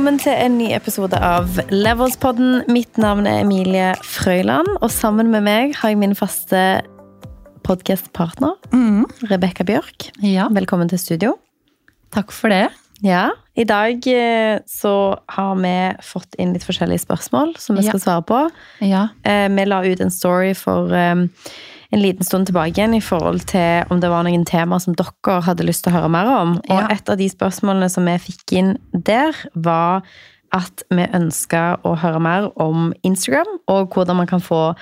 velkommen til en ny episode av Levelspodden. Mitt navn er Emilie Frøyland, og sammen med meg har jeg min faste podkastpartner, Mm. Rebekka Bjørk. Ja, Velkommen til studio. takk for det. Ja, I dag eh, så har vi fått inn litt forskjellige spørsmål som vi Ja. skal svare på. Ja. Eh, Vi la ut en story for eh, en liten stund tilbake igjen i forhold til om det var noen temaer som dere hadde lyst til å høre mer om. Og et av de spørsmålene som vi fikk inn der, var at vi ønska å høre mer om Instagram, og hvordan man kan få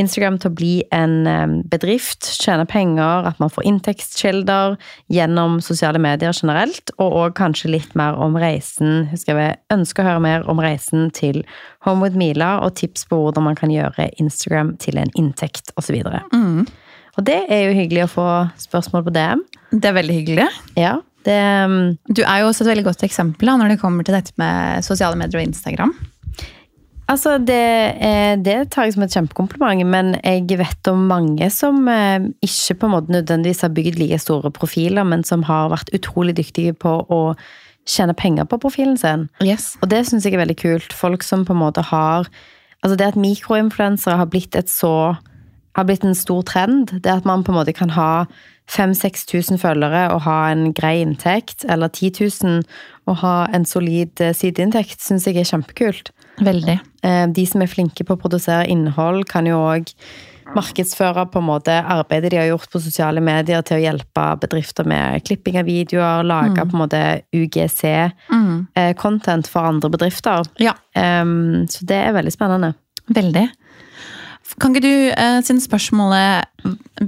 Instagram til å bli en eh, bedrift, tjene penger, at man får inntektskilder gjennom sosiale medier generelt, og òg kanskje litt mer om reisen. Husker vi ønsker å høre mer om reisen til Home with Mila, og tips på hvordan man kan gjøre Instagram til en inntekt, osv. Mm. Og det er jo hyggelig å få spørsmål på DM. Det er veldig hyggelig. Ja, det um, Du er jo også et veldig godt eksempel da, når det kommer til dette med sosiale medier og Instagram. Altså, det, er, det tar jeg som et kjempekompliment, men jeg vet om mange som eh, ikke på en måte nødvendigvis har bygd like store profiler, men som har vært utrolig dyktige på å tjene penger på profilen sin. Yes. Og det syns jeg er veldig kult. Folk som på en måte har Altså det at mikroinfluensere har blitt et så har blitt en stor trend. Det at man på en måte kan ha 5000-6000 følgere og ha en grei inntekt, eller 10 000 og ha en solid eh, sideinntekt, syns jeg er kjempekult. Veldig. Eh, De som er flinke på å produsere innhold, kan jo òg markedsføre på en måte arbeidet de har gjort på sosiale medier til å hjelpe bedrifter med klipping av videoer, lage på en måte UGC-content for andre bedrifter. Ja, Um, så det er veldig spennende. veldig. Kan ikke du, eh, siden spørsmålet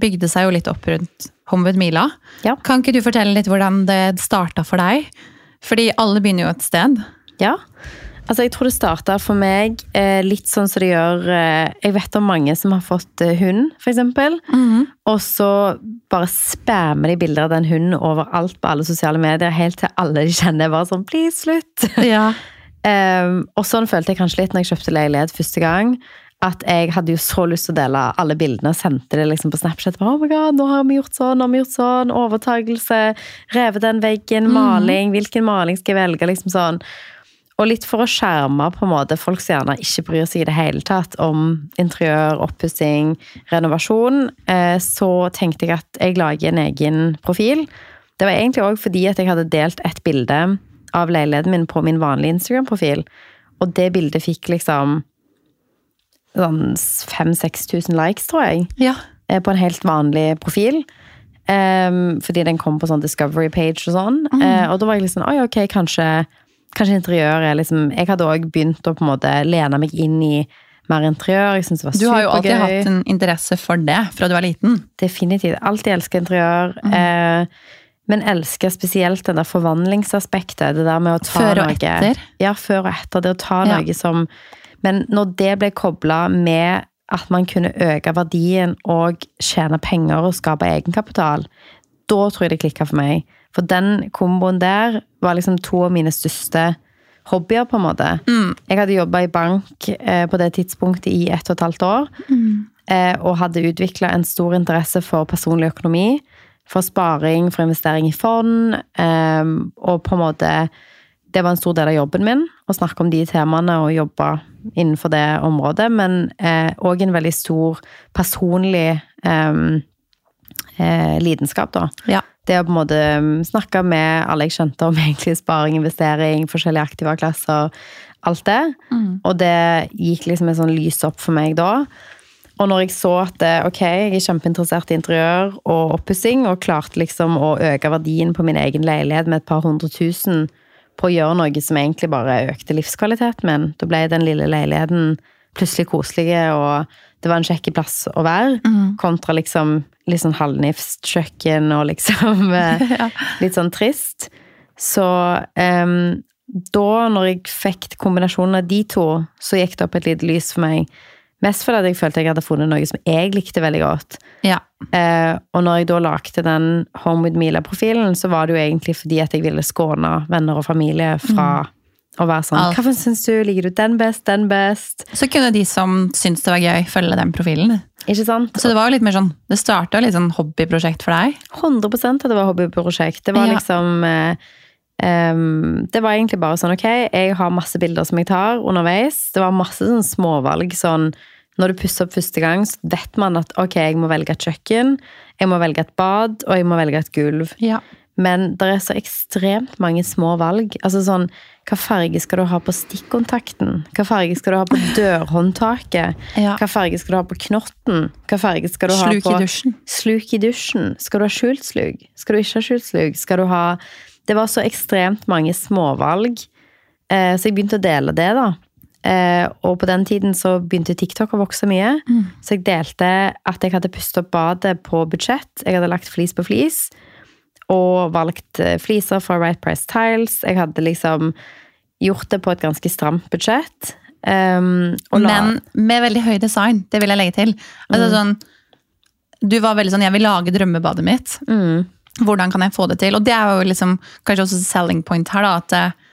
bygde seg jo litt opp rundt Hombud Mila, Ja. kan ikke du fortelle litt hvordan det starta for deg? Fordi alle begynner jo et sted. Ja. Altså, jeg tror det starta for meg eh, litt sånn som det gjør eh, Jeg vet om mange som har fått eh, hund, for eksempel. Og så bare spammer de bilder av den hunden overalt på alle sosiale medier, helt til alle de kjenner bare sånn Please, slutt! Ja. Um, og sånn følte jeg kanskje litt når jeg kjøpte leilighet første gang. At jeg hadde jo så lyst til å dele alle bildene og sendte det liksom på Snapchat. Bare, oh my god, nå har vi gjort sånn, nå har vi gjort sånn, overtagelse, revet den veggen, maling, hvilken maling skal jeg velge, liksom sånn. Og litt for å skjerme på en måte folk som gjerne ikke bryr seg i det hele tatt om interiør, oppussing, renovasjon, eh, så tenkte jeg at jeg lager en egen profil. Det var egentlig òg fordi at jeg hadde delt et bilde av leiligheten min på min vanlige Instagram-profil. Og det bildet fikk liksom sånn 5000-6000 likes, tror jeg. Ja. eh, På en helt vanlig profil. Um, fordi den kom på sånn Discovery page og sånn. Eh, og da var jeg liksom Oi, ok, kanskje, kanskje interiør er liksom Jeg hadde òg begynt å på en måte lene meg inn i mer interiør. Jeg synes det var supergøy. Du har jo alltid hatt en interesse for det fra du var liten. Definitivt. Alltid elska interiør. Eh, men elsker spesielt den der forvandlingsaspektet. Det der med å ta Før og noe etter. Ja, før og etter. Det å ta Ja. noe som Men når det ble kobla med at man kunne øke verdien og tjene penger og skape egenkapital, da tror jeg det klikka for meg. For den komboen der var liksom to av mine største hobbyer, på en måte. Jeg hadde jobba i bank eh, på det tidspunktet i ett og et halvt år. Eh, og hadde utvikla en stor interesse for personlig økonomi. For sparing, for investering i fond. Eh, og på en måte Det var en stor del av jobben min å snakke om de temaene og jobbe innenfor det området. Men òg en veldig stor personlig eh, eh, lidenskap, da. Ja. Det å på en måte mm, snakke med alle jeg skjønte om egentlig sparing, investering, forskjellige aktive klasser, alt det. Og det gikk liksom et sånn lys opp for meg da. Og når jeg så at det, ok, jeg er kjempeinteressert i interiør og oppussing, og klarte liksom å øke verdien på min egen leilighet med et par hundre tusen på å gjøre noe som egentlig bare økte livskvaliteten min, da ble den lille leiligheten plutselig koselig, og det var en kjekk plass å være, kontra liksom litt sånn halvnifst kjøkken og liksom eh, litt sånn trist. Så um, da, når jeg fikk kombinasjonen av de to, så gikk det opp et lite lys for meg. Mest fordi jeg følte jeg hadde funnet noe som jeg likte veldig godt. Ja. Eh, og når jeg da lagde den Home with Mila-profilen, så var det jo egentlig fordi at jeg ville skåne venner og familie fra å være sånn Alt. Hva syns du? Liker du den best? Den best? Så kunne de som syntes det var gøy, følge den profilen. Ikke sant? Så det var jo litt mer sånn, det starta litt sånn hobbyprosjekt for deg. 100 at det var hobbyprosjekt. Det var Ja. liksom eh, Um, det var egentlig bare sånn, ok, jeg har masse bilder som jeg tar underveis. Det var masse sånn småvalg sånn Når du pusser opp første gang, så vet man at ok, jeg må velge et kjøkken, jeg må velge et bad, og jeg må velge et gulv. Ja. Men det er så ekstremt mange små valg. Altså sånn, Hva farge skal du ha på stikkontakten? Hva farge skal du ha på dørhåndtaket? Ja. Hva farge skal du ha på knotten? Hva farge skal du Sluk ha på dusjen. Sluk i dusjen. Skal du ha skjult slug? Skal du ikke ha skjult slug? Skal du ha Det var så ekstremt mange småvalg, eh, så jeg begynte å dele det, da. Eh, og på den tiden så begynte TikTok å vokse mye. Så jeg delte at jeg hadde pustet opp badet på budsjett. Jeg hadde lagt flis på flis. Og valgt eh, fliser fra Right Price Tiles. Jeg hadde liksom gjort det på et ganske stramt budsjett. Um, Men med veldig høy design, det vil jeg legge til. Altså, sånn, du var veldig sånn, jeg vil lage drømmebadet mitt. mm, Hvordan kan jeg få det til? Og det er jo liksom kanskje også selling point her, da. At eh,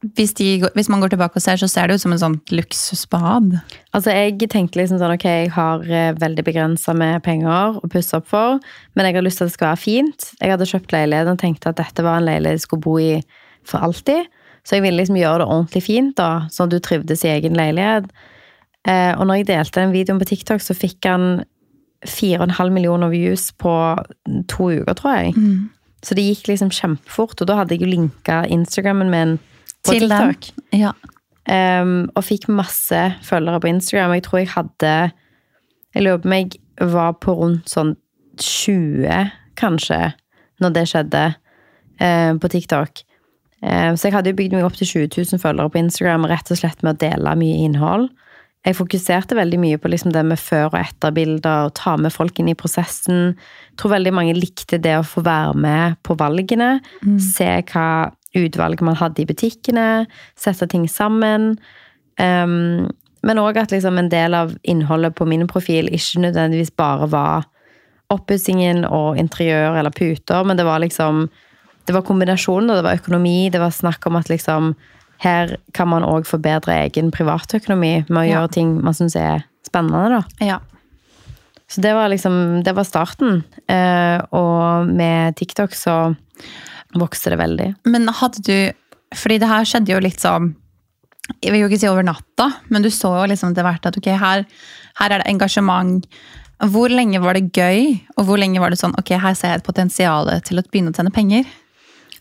hvis, de, hvis man går tilbake og ser, så ser det ut som en sånn luksusbad. Altså, jeg tenkte liksom sånn, ok, jeg har eh, veldig begrenset med penger å pusse opp for, men jeg har lyst til at det skal være fint. Jeg hadde kjøpt leiligheten og tenkte at dette var en leilighet jeg skulle bo i for alltid. Så jeg ville liksom gjøre det ordentlig fint, da, sånn at du trivdes i egen leilighet. Eh, og når jeg delte den videoen på TikTok, så fikk han 4,5 millioner views på to uker, tror jeg. Så det gikk liksom kjempefort, og da hadde jeg jo linka Instagrammen min på Til den. Ja. Um, og fikk masse følgere på Instagram. Jeg tror jeg hadde Jeg lurer på om jeg var på rundt sånn 20, kanskje, når det skjedde uh, på TikTok. Uh, så jeg hadde jo bygd meg opp til 20 000 følgere på Instagram rett og slett med å dele mye innhold. Jeg fokuserte veldig mye på liksom det med før- og etterbilder, og ta med folk inn i prosessen. Jeg tror veldig mange likte det å få være med på valgene. Se hva utvalg man hadde i butikkene, sette ting sammen. Um, men òg at liksom en del av innholdet på min profil ikke nødvendigvis bare var oppussingen og interiør eller puter, men det var liksom Det var kombinasjonen, det var økonomi. Det var snakk om at liksom her kan man òg forbedre egen privatøkonomi med å Ja. gjøre ting man syns er spennende, da. ja. Så det var liksom Det var starten. Eh, og med TikTok så vokste det veldig. Men hadde du Fordi det her skjedde jo litt sånn Jeg vil jo ikke si over natta, men du så jo liksom etter hvert at ok, her, her er det engasjement. Hvor lenge var det gøy, og hvor lenge var det sånn ok, her ser jeg et potensial til å begynne å tjene penger?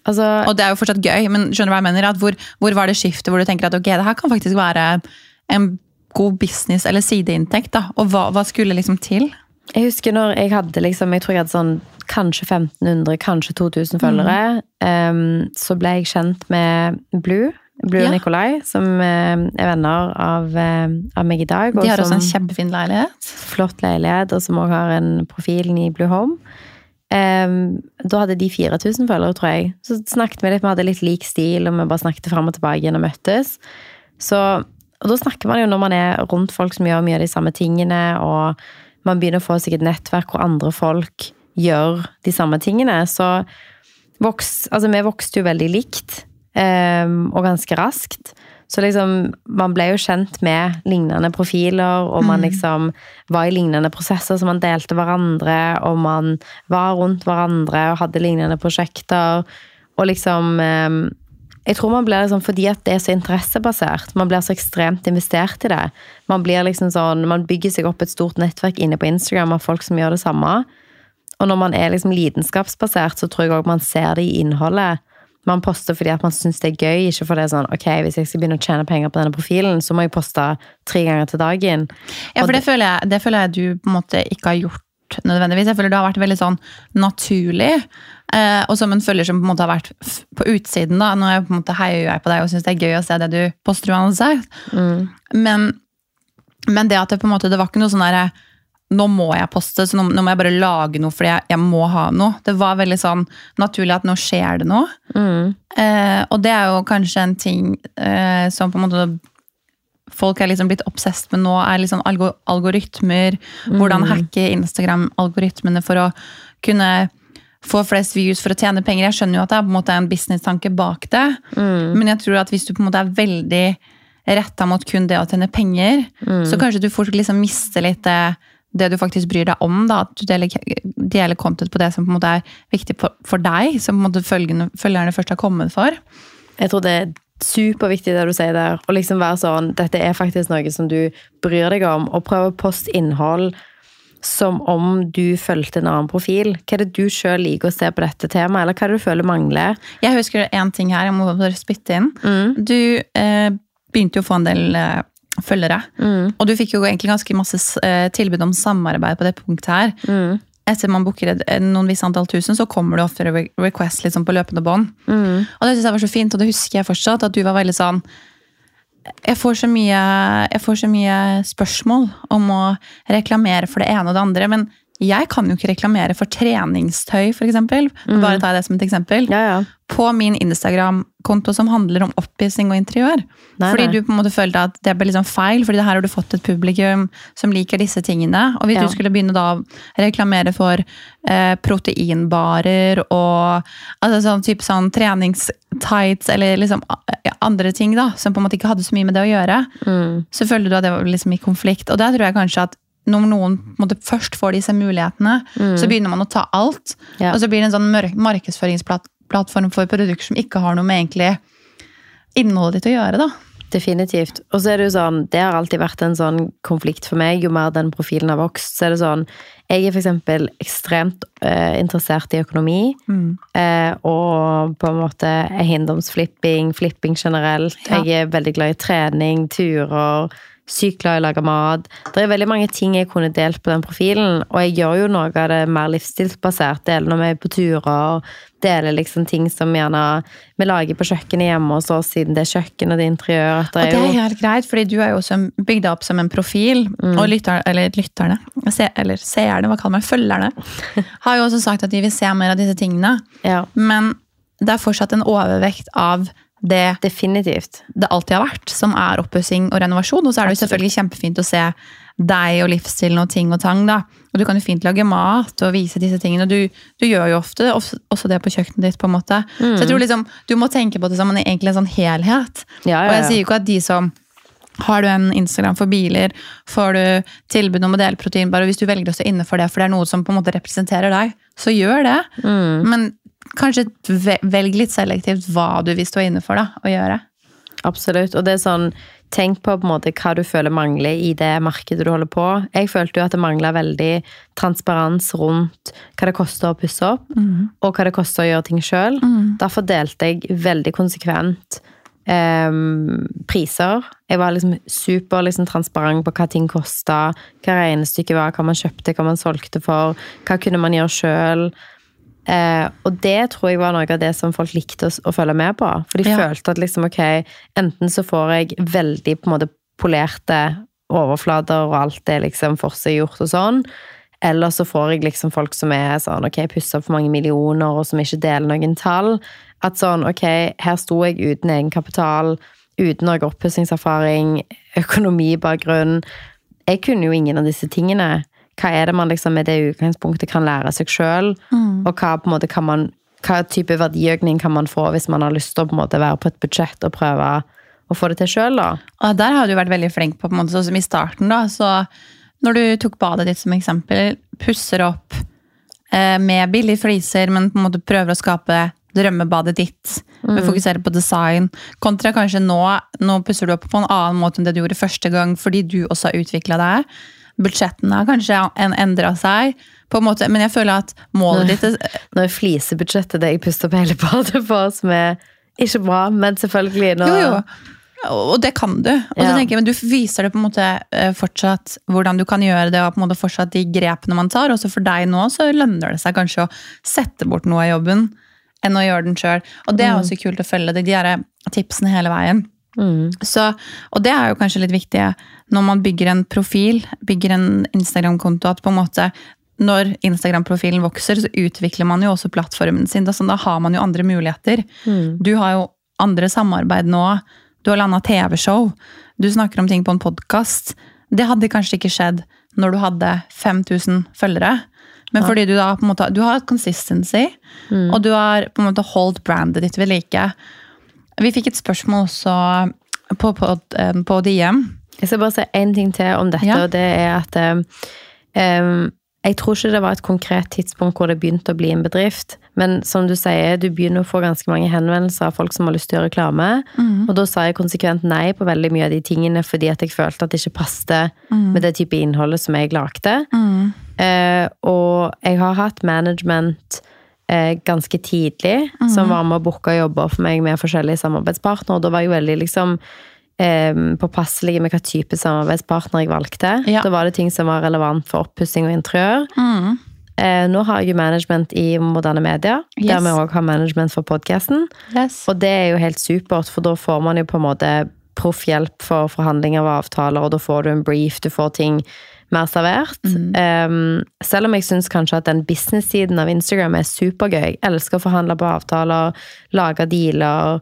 Altså, Og det er jo fortsatt gøy, men skjønner du hva jeg mener? Hvor, hvor var det skiftet hvor du tenker at ok, det her kan faktisk være en god business eller sideinntekt, da? Og hva, hva skulle liksom til? Jeg husker når jeg hadde liksom, jeg tror jeg hadde sånn kanskje 1500, kanskje 2000 følgere. em, så ble jeg kjent med Blue. Blue Ja. og Nikolai, som er venner av, av meg i dag. og De har også en kjempefin leilighet. flott leilighet, og som også har en profil i Blue Home. Um, da hadde de 4000 følgere, tror jeg. Så snakket vi litt, vi hadde litt lik stil, og vi bare snakket fram og tilbake igjen og møttes. Så, og da snakker man jo når man er rundt folk som gjør mye av de samme tingene, og man begynner å få seg et nettverk hvor andre folk gjør de samme tingene. Så voks, altså, vi vokste jo veldig likt, em, og ganske raskt. Så liksom, man ble jo kjent med lignende profiler, og man liksom var i lignende prosesser, så man delte hverandre, og man var rundt hverandre og hadde lignende prosjekter. Og liksom Jeg tror man blir liksom, fordi at det er så interessebasert, man blir så ekstremt investert i det. Man blir liksom sånn, man bygger seg opp et stort nettverk inne på Instagram av folk som gjør det samme. Og når man er liksom lidenskapsbasert, så tror jeg også man ser det i innholdet. Man poster fordi at man syns det er gøy, ikke fordi det er sånn ok, hvis jeg skal begynne å tjene penger på denne profilen, så må jeg poste tre ganger til dagen. Ja, for det føler, jeg, det føler jeg du på en måte ikke har gjort nødvendigvis. Jeg føler det har vært veldig sånn naturlig. Eh, og som en følger som på en måte har vært på utsiden. da, Nå er jeg på en måte heier jeg på deg og syns det er gøy å se det du poster uansett. Men, men det at det på en måte, det var ikke noe sånn derre nå må jeg poste, så nå, nå må jeg bare lage noe fordi jeg, jeg må ha noe. Det var veldig sånn naturlig at nå skjer det noe. Eh, og det er jo kanskje en ting eh, som på en måte folk er liksom blitt obsess med nå, er liksom algor algoritmer. Hvordan hacke Instagram-algoritmene for å kunne få flest views for å tjene penger. Jeg skjønner jo at det er på en måte en business-tanke bak det, men jeg tror at hvis du på en måte er veldig retta mot kun det å tjene penger, så kanskje du fort liksom mister litt det, det du faktisk bryr deg om. da, At du deler, deler content på det som på en måte er viktig for, for deg, som på en måte følgerne, følgerne først har kommet for. Jeg tror det er superviktig det du sier der. Å liksom være sånn Dette er faktisk noe som du bryr deg om. Og prøve å poste innhold som om du fulgte en annen profil. Hva er det du sjøl liker å se på dette temaet, eller hva er det du føler mangler? Jeg husker én ting her, jeg må bare spytte inn. Mm. Du eh, begynte jo å få en del eh, følgere. Mm. Og du fikk jo egentlig ganske masse eh, tilbud om samarbeid på det punktet her. Mm. Etter man booker noen visst antall tusen, så kommer det ofte re request liksom på løpende bånd. Mm. Og det synes jeg var så fint, og det husker jeg fortsatt, at du var veldig sånn jeg får, så mye, jeg får så mye spørsmål om å reklamere for det ene og det andre, men jeg kan jo ikke reklamere for treningstøy, f.eks. Mm. Bare ta det som et eksempel. Ja, ja. På min Instagram-konto som handler om oppvisning og interiør. Nei, fordi nei. du på en måte følte at det ble liksom feil, fordi her har du fått et publikum som liker disse tingene. Og hvis Ja. du skulle begynne da å reklamere for eh, proteinbarer og altså sånn type sånn treningstights eller liksom andre ting da, som på en måte ikke hadde så mye med det å gjøre, Mm. så følte du at det var liksom i konflikt. Og der tror jeg kanskje at når noen måtte måte først får disse mulighetene, så begynner man å ta alt. Mm. Ja. Og så blir det en sånn markedsføringsplattform for produkter som ikke har noe med egentlig innholdet ditt å gjøre. da. Definitivt. Og så er det jo sånn, det har alltid vært en sånn konflikt for meg. Jo mer den profilen har vokst, så er det sånn Jeg er eksempel ekstremt eh, interessert i økonomi. Eh, og på en måte eiendomsflipping, flipping generelt. Ja. Jeg er veldig glad i trening, turer. Sykt glad i å lage mat. Det er veldig mange ting jeg kunne delt på den profilen, og jeg gjør jo noe av det mer livsstilsbasert. Deler når vi er på turer, deler liksom ting som gjerne vi lager på kjøkkenet hjemme hos oss, siden det er kjøkken og det er interiør. er Og det det er helt greit, fordi du er jo også bygd opp som en profil. Og lytter, eller lytterne, se, eller seerne, hva kaller man følgerne, har jo også sagt at de vil se mer av disse tingene. Ja, Men det er fortsatt en overvekt av det definitivt. det alltid har vært, som er oppussing og renovasjon. Og så er det jo selvfølgelig kjempefint å se deg og livsstilen og ting og tang. da. Og du kan jo fint lage mat og vise disse tingene. og Du, du gjør jo ofte også, det på kjøkkenet ditt. på en måte. Så jeg tror liksom, du må tenke på det som en, egentlig en sånn helhet. Ja, Og ja, jeg sier jo ikke at de som har du en Instagram for biler, får du tilbud om å dele proteinbar, og hvis du velger å stå inne for det, for det er noe som på en måte representerer deg, så gjør det. Mm. Men kanskje velg litt selektivt hva du vil stå inne for da, å gjøre. Absolutt. Og det er sånn, tenk på på måte hva du føler mangler i det markedet du holder på. Jeg følte jo at det mangla veldig transparens rundt hva det koster å pusse opp, og hva det koster å gjøre ting sjøl. Derfor delte jeg veldig konsekvent em, priser. Jeg var liksom super liksom, transparent på hva ting kosta, hva regnestykket var, hva man kjøpte, hva man solgte for, hva kunne man gjøre sjøl. Eh, og det tror jeg var noe av det som folk likte å, å følge med på. For de Ja. følte at liksom, ok, enten så får jeg veldig på en måte polerte overflater, og alt er liksom forseggjort og sånn. Eller så får jeg liksom folk som er sånn, ok, pussa for mange millioner, og som ikke deler noen tall. At sånn, ok, her sto jeg uten egenkapital, uten noe oppussingserfaring, økonomibakgrunn. Jeg kunne jo ingen av disse tingene. Hva er det man liksom med det utgangspunktet kan lære seg sjøl? Og hva, på en måte, kan man, hva type verdiøkning kan man få hvis man har lyst til å på måte være på et budsjett og prøve å få det til sjøl, da? Og der har du vært veldig flink på, på en måte, sånn som i starten. da, så Når du tok badet ditt som eksempel, pusser opp eh, med billige fliser, men på en måte prøver å skape drømmebadet ditt. Men Fokusere på design. Kontra kanskje nå, nå pusser du opp på en annen måte enn det du gjorde første gang, fordi du også har utvikla deg. Budsjettene har kanskje en endra seg, på en måte, men jeg føler at målet ditt er Nå er flisebudsjettet det jeg puster opp hele badet på, som er ikke bra, men selvfølgelig nå Jo, jo. Og det kan du. Og så Ja. tenker jeg, men Du viser det på en måte eh, fortsatt hvordan du kan gjøre det, og på en måte fortsatt de grepene man tar. Også for deg nå så lønner det seg kanskje å sette bort noe av jobben enn å gjøre den sjøl. Og det er også kult å følge de, de tipsene hele veien. Mm. Så, og det er jo kanskje litt viktig når man bygger en profil, bygger en Instagram-konto, at på en måte når Instagram-profilen vokser, så utvikler man jo også plattformen sin. Da, sånn, da har man jo andre muligheter. Du har jo andre samarbeid nå. Du har landa TV-show. Du snakker om ting på en podkast. Det hadde kanskje ikke skjedd når du hadde 5000 følgere. Men fordi du da på en måte, du har consistency, og du har på en måte holdt brandet ditt ved like. Vi fikk et spørsmål også på, på, på DM. Jeg skal bare si én ting til om dette, Ja. og det er at um, jeg tror ikke det var et konkret tidspunkt hvor det begynte å bli en bedrift. Men som du sier, du begynner å få ganske mange henvendelser av folk som har lyst til å gjøre reklame. Og da sa jeg konsekvent nei på veldig mye av de tingene fordi at jeg følte at det ikke passet med det type innholdet som jeg lagde. Eh, og jeg har hatt management eh, ganske tidlig, som var med å booka jobber for meg med forskjellige samarbeidspartnere. Og da var jeg veldig liksom eh, påpasselig med hva type samarbeidspartner jeg valgte. Ja. Da var det ting som var relevant for oppussing og interiør. Eh, nå har jeg jo management i moderne media, der vi òg har management for podkasten. Yes. Og det er jo helt supert, for da får man jo på en måte proffhjelp for forhandlinger av avtaler, og da får du en brief, du får ting mer servert. Um, selv om jeg syns kanskje at den business-siden av Instagram er supergøy. Jeg elsker å forhandle på avtaler, lage dealer.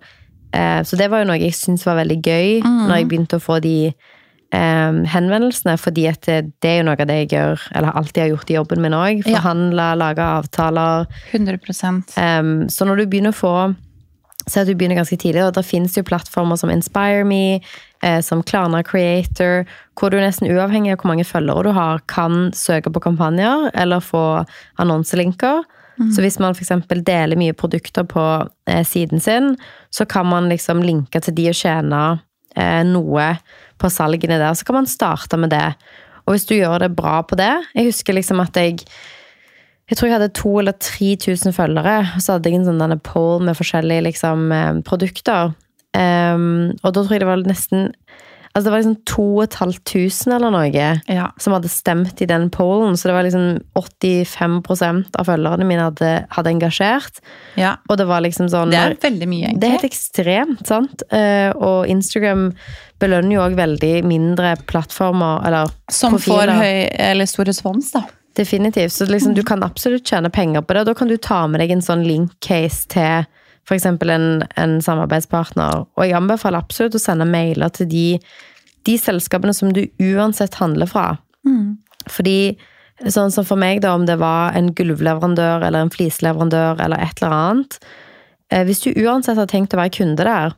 Uh, så det var jo noe jeg syntes var veldig gøy når jeg begynte å få de um, henvendelsene, fordi at det, det er jo noe av det jeg gjør, eller alltid har gjort i jobben min òg. Ja. Forhandle, lage avtaler. 100 Em, så når du begynner å få Se at du begynner ganske tidlig, og det finnes jo plattformer som Inspire Me, som Klarna Creator, hvor du nesten uavhengig av hvor mange følgere du har, kan søke på kampanjer eller få annonselinker. Så hvis man f.eks. deler mye produkter på eh, siden sin, så kan man liksom linke til de og tjene eh, noe på salgene der. Så kan man starte med det. Og hvis du gjør det bra på det Jeg husker liksom at jeg jeg tror jeg hadde to eller tre tusen følgere. Og så hadde jeg en sånn poll med forskjellige liksom, eh, produkter. Ehm, og da tror jeg det var nesten Altså det var liksom 2500 eller noe Ja. som hadde stemt i den pollen. Så det var liksom 85% av følgerne mine hadde, hadde engasjert. ja. Og det var liksom sånn Det er veldig mye, det er helt ekstremt, sant? Eh, og Instagram belønner jo òg veldig mindre plattformer, eller Som får høy eller stor respons, da. Definitivt. Så liksom, du kan absolutt tjene penger på det. og Da kan du ta med deg en sånn link-case til f.eks. En, en samarbeidspartner. Og jeg anbefaler absolutt å sende mailer til de, de selskapene som du uansett handler fra. Fordi sånn som for meg, da, om det var en gulvleverandør eller en flisleverandør eller et eller annet eh, Hvis du uansett har tenkt å være kunde der,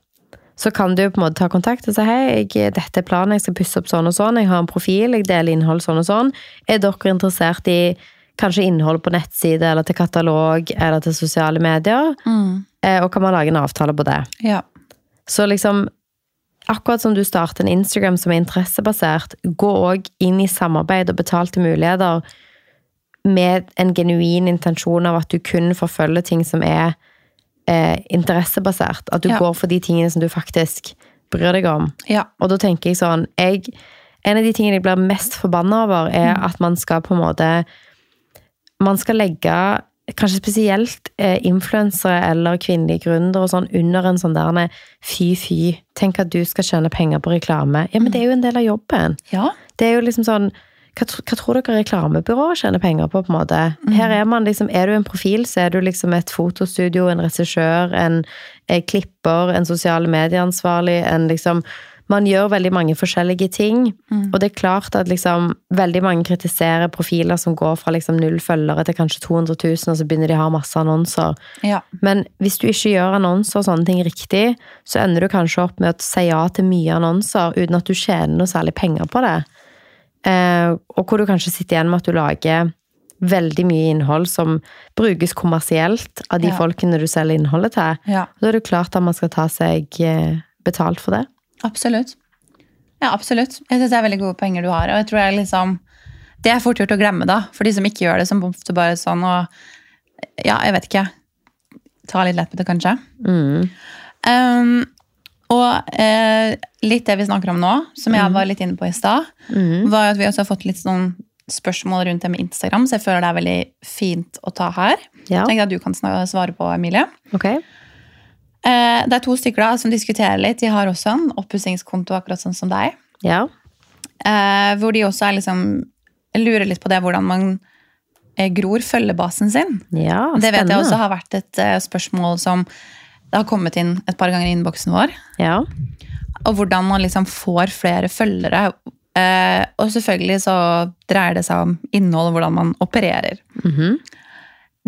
så kan du jo på en måte ta kontakt og si hei, jeg, dette er planen, jeg skal pusse opp sånn og sånn, jeg har en profil, jeg deler innhold sånn og sånn. Er dere interessert i kanskje innhold på nettside eller til katalog eller til sosiale medier? Mm. og kan man lage en avtale på det? Ja. Så liksom, akkurat som du starter en Instagram som er interessebasert, gå òg inn i samarbeid og betalte muligheter med en genuin intensjon av at du kun forfølger ting som er eh, interessebasert. At du Ja. går for de tingene som du faktisk bryr deg om. ja. Og da tenker jeg sånn jeg, En av de tingene jeg blir mest forbanna over, er at man skal på en måte Man skal legge kanskje spesielt eh, influensere eller kvinnelige gründere og sånn under en sånn der fy, fy. Tenk at du skal tjene penger på reklame. Ja, men det er jo en del av jobben. ja. Det er jo liksom sånn hva, hva tror dere reklamebyrået tjener penger på? på en måte? Her Er man liksom, er du en profil, så er du liksom et fotostudio, en regissør, en, en klipper, en sosiale medieansvarlig, en liksom Man gjør veldig mange forskjellige ting. Og det er klart at liksom veldig mange kritiserer profiler som går fra liksom null følgere til kanskje 200 000, og så begynner de å ha masse annonser. ja. Men hvis du ikke gjør annonser og sånne ting riktig, så ender du kanskje opp med å si ja til mye annonser uten at du tjener noe særlig penger på det. Eh, og hvor du kanskje sitter igjen med at du lager veldig mye innhold som brukes kommersielt av de Ja. folkene du selger innholdet til. Ja. Da er det klart at man skal ta seg eh, betalt for det. Absolutt. Ja, absolutt. Jeg synes det er veldig gode poenger du har. Og jeg tror jeg liksom Det er fort gjort å glemme, da. For de som ikke gjør det, som ofte bare sånn og Ja, jeg vet ikke. Ta litt lett på det, kanskje. Um, og eh, litt det vi snakker om nå, som jeg var litt inne på i stad, var at vi også har fått litt sånn spørsmål rundt det med Instagram, så jeg føler det er veldig fint å ta her. Ja. Tenk at du kan svare på, Emilie. Ok? Eh, det er to stykker da som diskuterer litt. De har også en oppussingskonto, akkurat sånn som deg. Ja. Eh, hvor de også er liksom lurer litt på det, hvordan man eh, gror følgebasen sin. ja Det vet jeg også har vært et spørsmål som det har kommet inn et par ganger i innboksen vår. Ja. Og hvordan man liksom får flere følgere. Eh, og selvfølgelig så dreier det seg om innhold og hvordan man opererer. Mhm.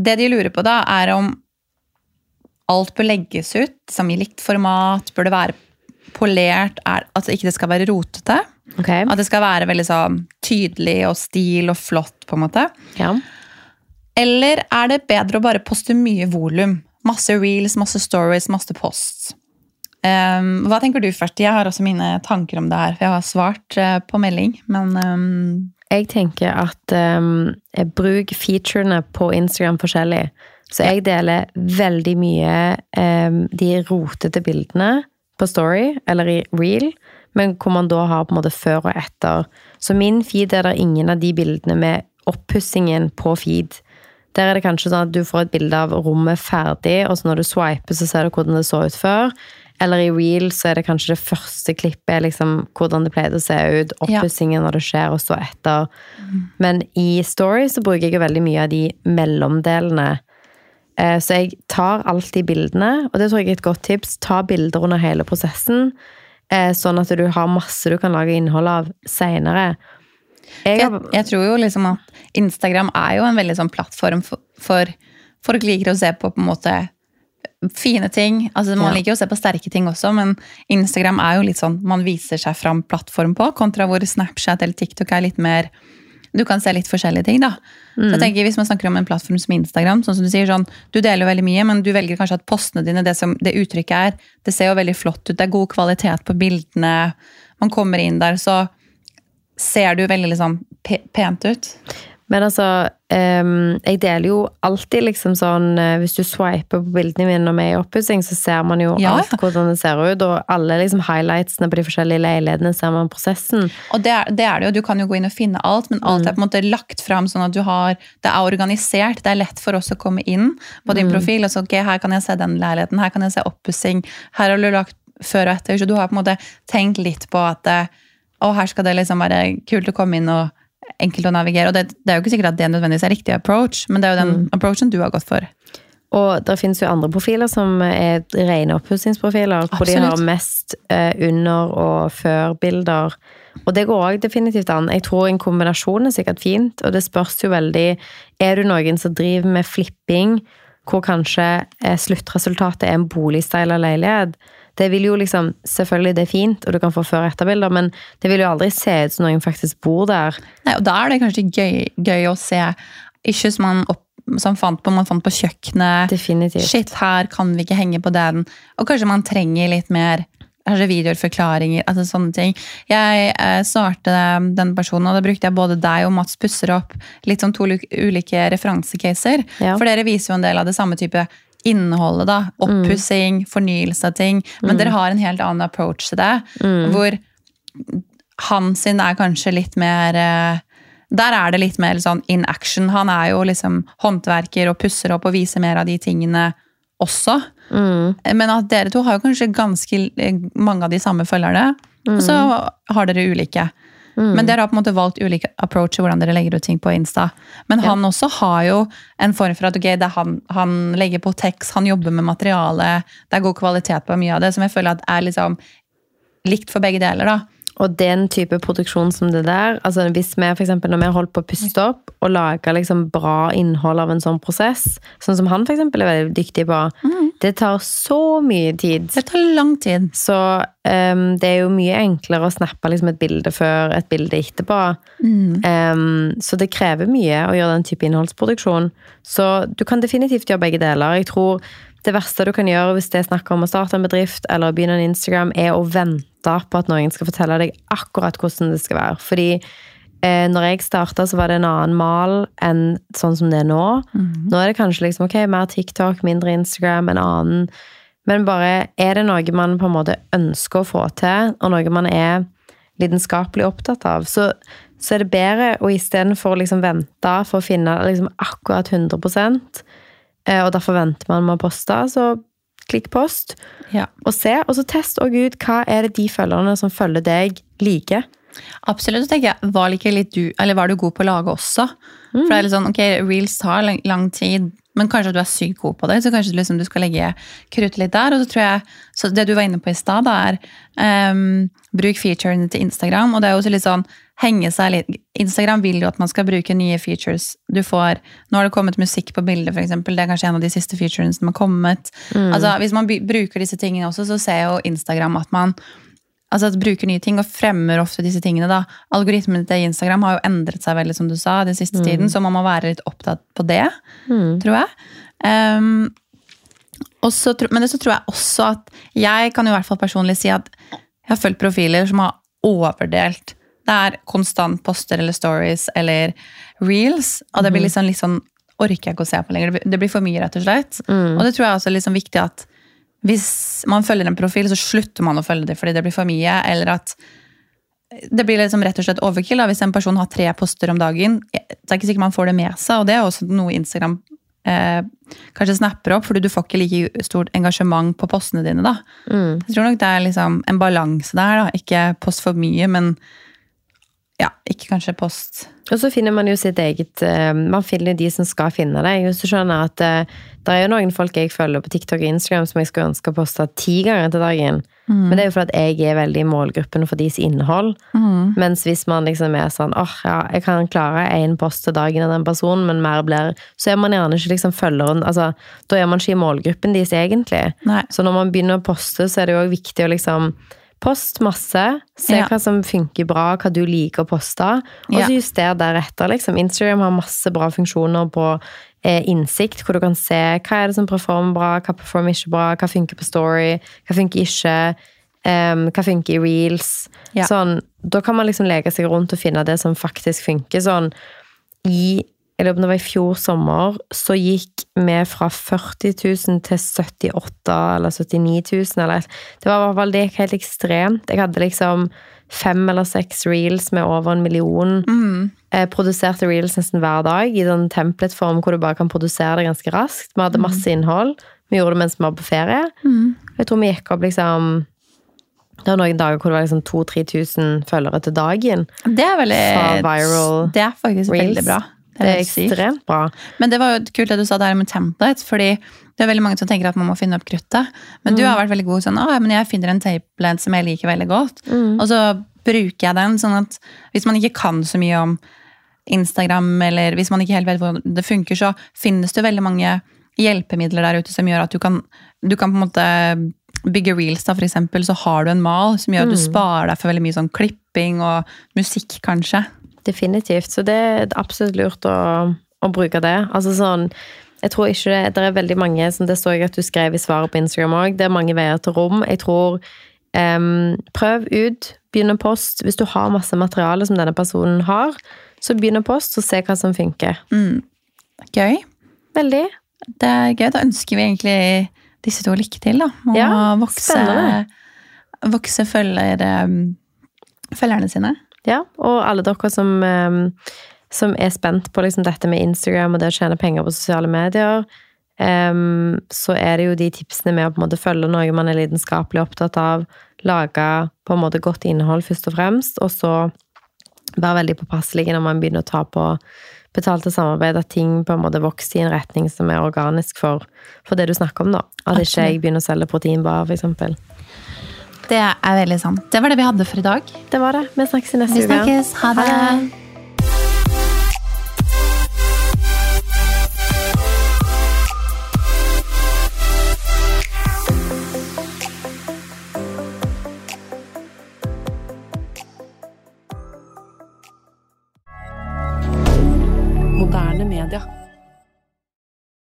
Det de lurer på da, er om alt bør legges ut som i likt format, bør det være polert, er, altså ikke det skal være rotete. Okay. At det skal være veldig sånn tydelig og stil og flott, på en måte. Ja. Eller er det bedre å bare poste mye volum? Masse reels, masse stories, masse posts. Um, hva tenker du først? Jeg har også mine tanker om det her, for jeg har svart uh, på melding, men um Jeg tenker at um, jeg bruker featurene på Instagram forskjellig. Så jeg deler veldig mye um, de rotete bildene på Story, eller i Reel, men hvor man da har på en måte før og etter. Så min feed er det ingen av de bildene med oppussingen på feed. Der er det kanskje sånn at du får et bilde av rommet ferdig, og så når du swiper, så ser du hvordan det så ut før. Eller i Reel så er det kanskje det første klippet liksom hvordan det pleide å se ut. Oppussingen når det skjer, og så etter. Men i Story så bruker jeg jo veldig mye av de mellomdelene. Eh, Så jeg tar alltid bildene, og det tror jeg er et godt tips. Ta bilder under hele prosessen, eh, sånn at du har masse du kan lage innhold av seinere. Jeg jeg, jeg tror jo liksom at Instagram er jo en veldig sånn plattform for, for Folk liker å se på på en måte fine ting. Altså Man Ja. liker jo å se på sterke ting også, men Instagram er jo litt sånn man viser seg fram plattform på, kontra hvor Snapchat eller TikTok er litt mer Du kan se litt forskjellige ting, da. Så jeg tenker Hvis man snakker om en plattform som Instagram, sånn som du sier sånn, du deler jo veldig mye, men du velger kanskje at postene dine, det, som, det uttrykket er, det ser jo veldig flott ut, det er god kvalitet på bildene, man kommer inn der, så ser du veldig liksom pent ut. Men altså, ehm, jeg deler jo alltid liksom sånn eh, Hvis du swiper på bildene mine når vi er i oppussing, så ser man jo Ja, alt hvordan det ser ut. Og alle liksom highlightsene på de forskjellige leilighetene ser man prosessen. Og det er, det er det jo, du kan jo gå inn og finne alt, men alt er på en måte lagt fram sånn at du har, det er organisert, det er lett for oss å komme inn på din profil, og så ok, her kan jeg se den leiligheten, her kan jeg se oppussing, her har du lagt før og etter, så du har på en måte tenkt litt på at, eh, å, her skal det liksom være kult å komme inn og enkelt å navigere, og det, det er jo ikke sikkert at det nødvendigvis er riktig approach, men det er jo den approachen du har gått for. Og det finnes jo andre profiler som er rene oppussingsprofiler, hvor de har mest eh, under- og før-bilder. Og det går òg definitivt an. Jeg tror en kombinasjon er sikkert fint, og det spørs jo veldig Er du noen som driver med flipping, hvor kanskje eh, sluttresultatet er en boligstyla leilighet? Det vil jo liksom, Selvfølgelig det er fint, og du kan få før- og etterbilder, men det vil jo aldri se ut som noen faktisk bor der. Nei, og da er det kanskje gøy, gøy å se issues man, opp, som fant på, man fant på kjøkkenet. Definitivt. Shit, her kan vi ikke henge på den. Og kanskje man trenger litt mer kanskje videoer, forklaringer, altså sånne ting. Jeg eh, svarte den personen, og da brukte jeg både deg og Mats Pusser opp litt sånn to ulike referansecaser. Ja. For dere viser jo en del av det samme type innholdet. da, Oppussing, fornyelse av ting. Men dere har en helt annen approach til det. Hvor han sin er kanskje litt mer eh, Der er det litt mer sånn in action. Han er jo liksom håndverker og pusser opp og viser mer av de tingene også. Men at dere to har jo kanskje ganske eh, mange av de samme følgerne. Og så har dere ulike. Men dere har på en måte valgt ulike approacher hvordan dere legger ut ting på Insta. Men han også har jo en form for at okay, det han, han legger på tekst, han jobber med materiale, det er god kvalitet på mye av det, som jeg føler at er liksom likt for begge deler. da. Og den type produksjon som det der, altså hvis vi for eksempel, når vi har holdt på å puste opp og lage liksom bra innhold av en sånn prosess, sånn som han for eksempel er veldig dyktig på, det tar så mye tid. Det tar lang tid. Så um, det er jo mye enklere å snappe liksom et bilde før, et bilde etterpå. Ehm, så det krever mye å gjøre den type innholdsproduksjon. Så du kan definitivt gjøre begge deler. Jeg tror det verste du kan gjøre hvis det er snakk om å starte en bedrift eller begynne en Instagram, er å vente på at noen skal fortelle deg akkurat hvordan det skal være. Fordi eh, når jeg starta, så var det en annen mal enn sånn som det er nå. Nå er det kanskje liksom, ok, mer TikTok, mindre Instagram, en annen. Men bare er det noe man på en måte ønsker å få til, og noe man er lidenskapelig opptatt av, så, så er det bedre å istedenfor å liksom vente for å finne liksom akkurat 100 eh, og derfor venter man med å poste, så klikk post Ja. og se, og så test også ut hva er det de følgerne som følger deg, liker. Absolutt. Tenker jeg, Var, like du, eller var du god på å lage også? For det er litt sånn, ok, Reels tar lang, lang tid, men kanskje du er sykt god på det. Så kanskje liksom, du skal legge kruttet litt der. Og så tror jeg, så det du var inne på i stad, er um, bruk featurene til Instagram. Og det er jo også litt sånn henge seg litt Instagram vil jo at man skal bruke nye features. Du får, Nå har det kommet musikk på bildet, f.eks. Det er kanskje en av de siste featurene som har kommet. Altså, Hvis man bruker disse tingene også, så ser jo Instagram at man altså at bruker nye ting og fremmer ofte disse tingene. da. Algoritmene til Instagram har jo endret seg veldig, som du sa, den siste tiden, så man må være litt opptatt på det, tror jeg. Um, og så men så tror jeg også at jeg kan jo i hvert fall personlig si at jeg har fulgt profiler som har overdelt. Det er konstant poster eller stories eller reels, og det blir liksom litt sånn orker jeg ikke å se på lenger. Det blir- for mye, rett og slett. Og det tror jeg også er liksom viktig at hvis man følger en profil, så slutter man å følge det fordi det blir for mye, eller at det blir liksom rett og slett overkill. Da. Hvis en person har tre poster om dagen, det er ikke sikkert man får det med seg, og det er også noe Instagram eh, kanskje snapper opp, fordi du får ikke like stort engasjement på postene dine. da. Jeg tror nok det er liksom en balanse der. da. Ikke post for mye, men ja, ikke kanskje post Og så finner man jo sitt eget eh, Man finner de som skal finne deg. Hvis du skjønner at eh, det er jo noen folk jeg følger på TikTok og Instagram som jeg skulle ønske å poste ti ganger til dagen. Men det er jo fordi at jeg er veldig i målgruppen for deres innhold. Mens hvis man liksom er sånn åh, ja, jeg kan klare én post til dagen av den personen, men mer blir Så er man gjerne ikke liksom følgeren altså, Da er man ikke i målgruppen deres egentlig. Nei. Så når man begynner å poste, så er det jo også viktig å liksom Post masse, se Ja. hva som funker bra, hva du liker å poste, og Ja. så juster deretter. Liksom. Instagram har masse bra funksjoner på eh, innsikt, hvor du kan se hva er det som performer bra, hva performer ikke bra, hva funker på story, hva funker ikke, Um, hva funker i reels. Ja. Sånn, da kan man liksom leke seg rundt og finne det som faktisk funker. Sånn, i jeg lurer på om det var i fjor sommer, så gikk vi fra 40 000 til 78 eller 79 000. Eller, det var i hvert fall det gikk helt ekstremt. Jeg hadde liksom fem eller seks reels med over en million. Jeg produserte reels nesten hver dag i sånn template-form hvor du bare kan produsere det ganske raskt. Vi hadde masse innhold. Vi gjorde det mens vi var på ferie. Jeg tror vi gikk opp liksom Det var noen dager hvor det var liksom 2000-3000 følgere til dagen. Det er veldig Fra viral Det er faktisk reels. veldig bra. Det er ekstremt bra. Men det var jo kult det du sa der med templates, fordi det er veldig mange som tenker at man må finne opp kruttet. Men du har vært veldig god sånn, Å, men jeg finner en template som jeg liker veldig godt. Og så bruker jeg den, sånn at hvis man ikke kan så mye om Instagram, eller hvis man ikke helt vet hvordan det funker, så finnes det veldig mange hjelpemidler der ute som gjør at du kan, du kan på en måte bygge reels, da, for eksempel, så har du en mal som gjør at du sparer deg for veldig mye sånn klipping og musikk, kanskje. Definitivt. Så det er absolutt lurt å, å bruke det. Altså sånn jeg tror ikke det, det er veldig mange, som det så jeg at du skrev i svaret på Instagram òg, det er mange veier til rom. Jeg tror um, Prøv ut, begynn å post. Hvis du har masse materiale som denne personen har, så begynn å post og se hva som funker. Gøy. Veldig. Det er gøy. Da ønsker vi egentlig disse to lykke til, da. Må Ja, vokse, spennende. vokse følger, um, følgerne sine. Ja, og alle dere som, som er spent på liksom dette med Instagram og det å tjene penger på sosiale medier, em, så er det jo de tipsene med å på en måte følge noe man er lidenskapelig opptatt av, lage på en måte godt innhold først og fremst, og så være veldig påpasselig når man begynner å ta på betalte samarbeid, at ting på en måte vokser i en retning som er organisk for, for det du snakker om, da. At ikke jeg begynner å selge proteinbar, for eksempel. Det er veldig sant. Det var det vi hadde for i dag. Det var det. Vi snakkes i neste Vi uke. snakkes. Ha det.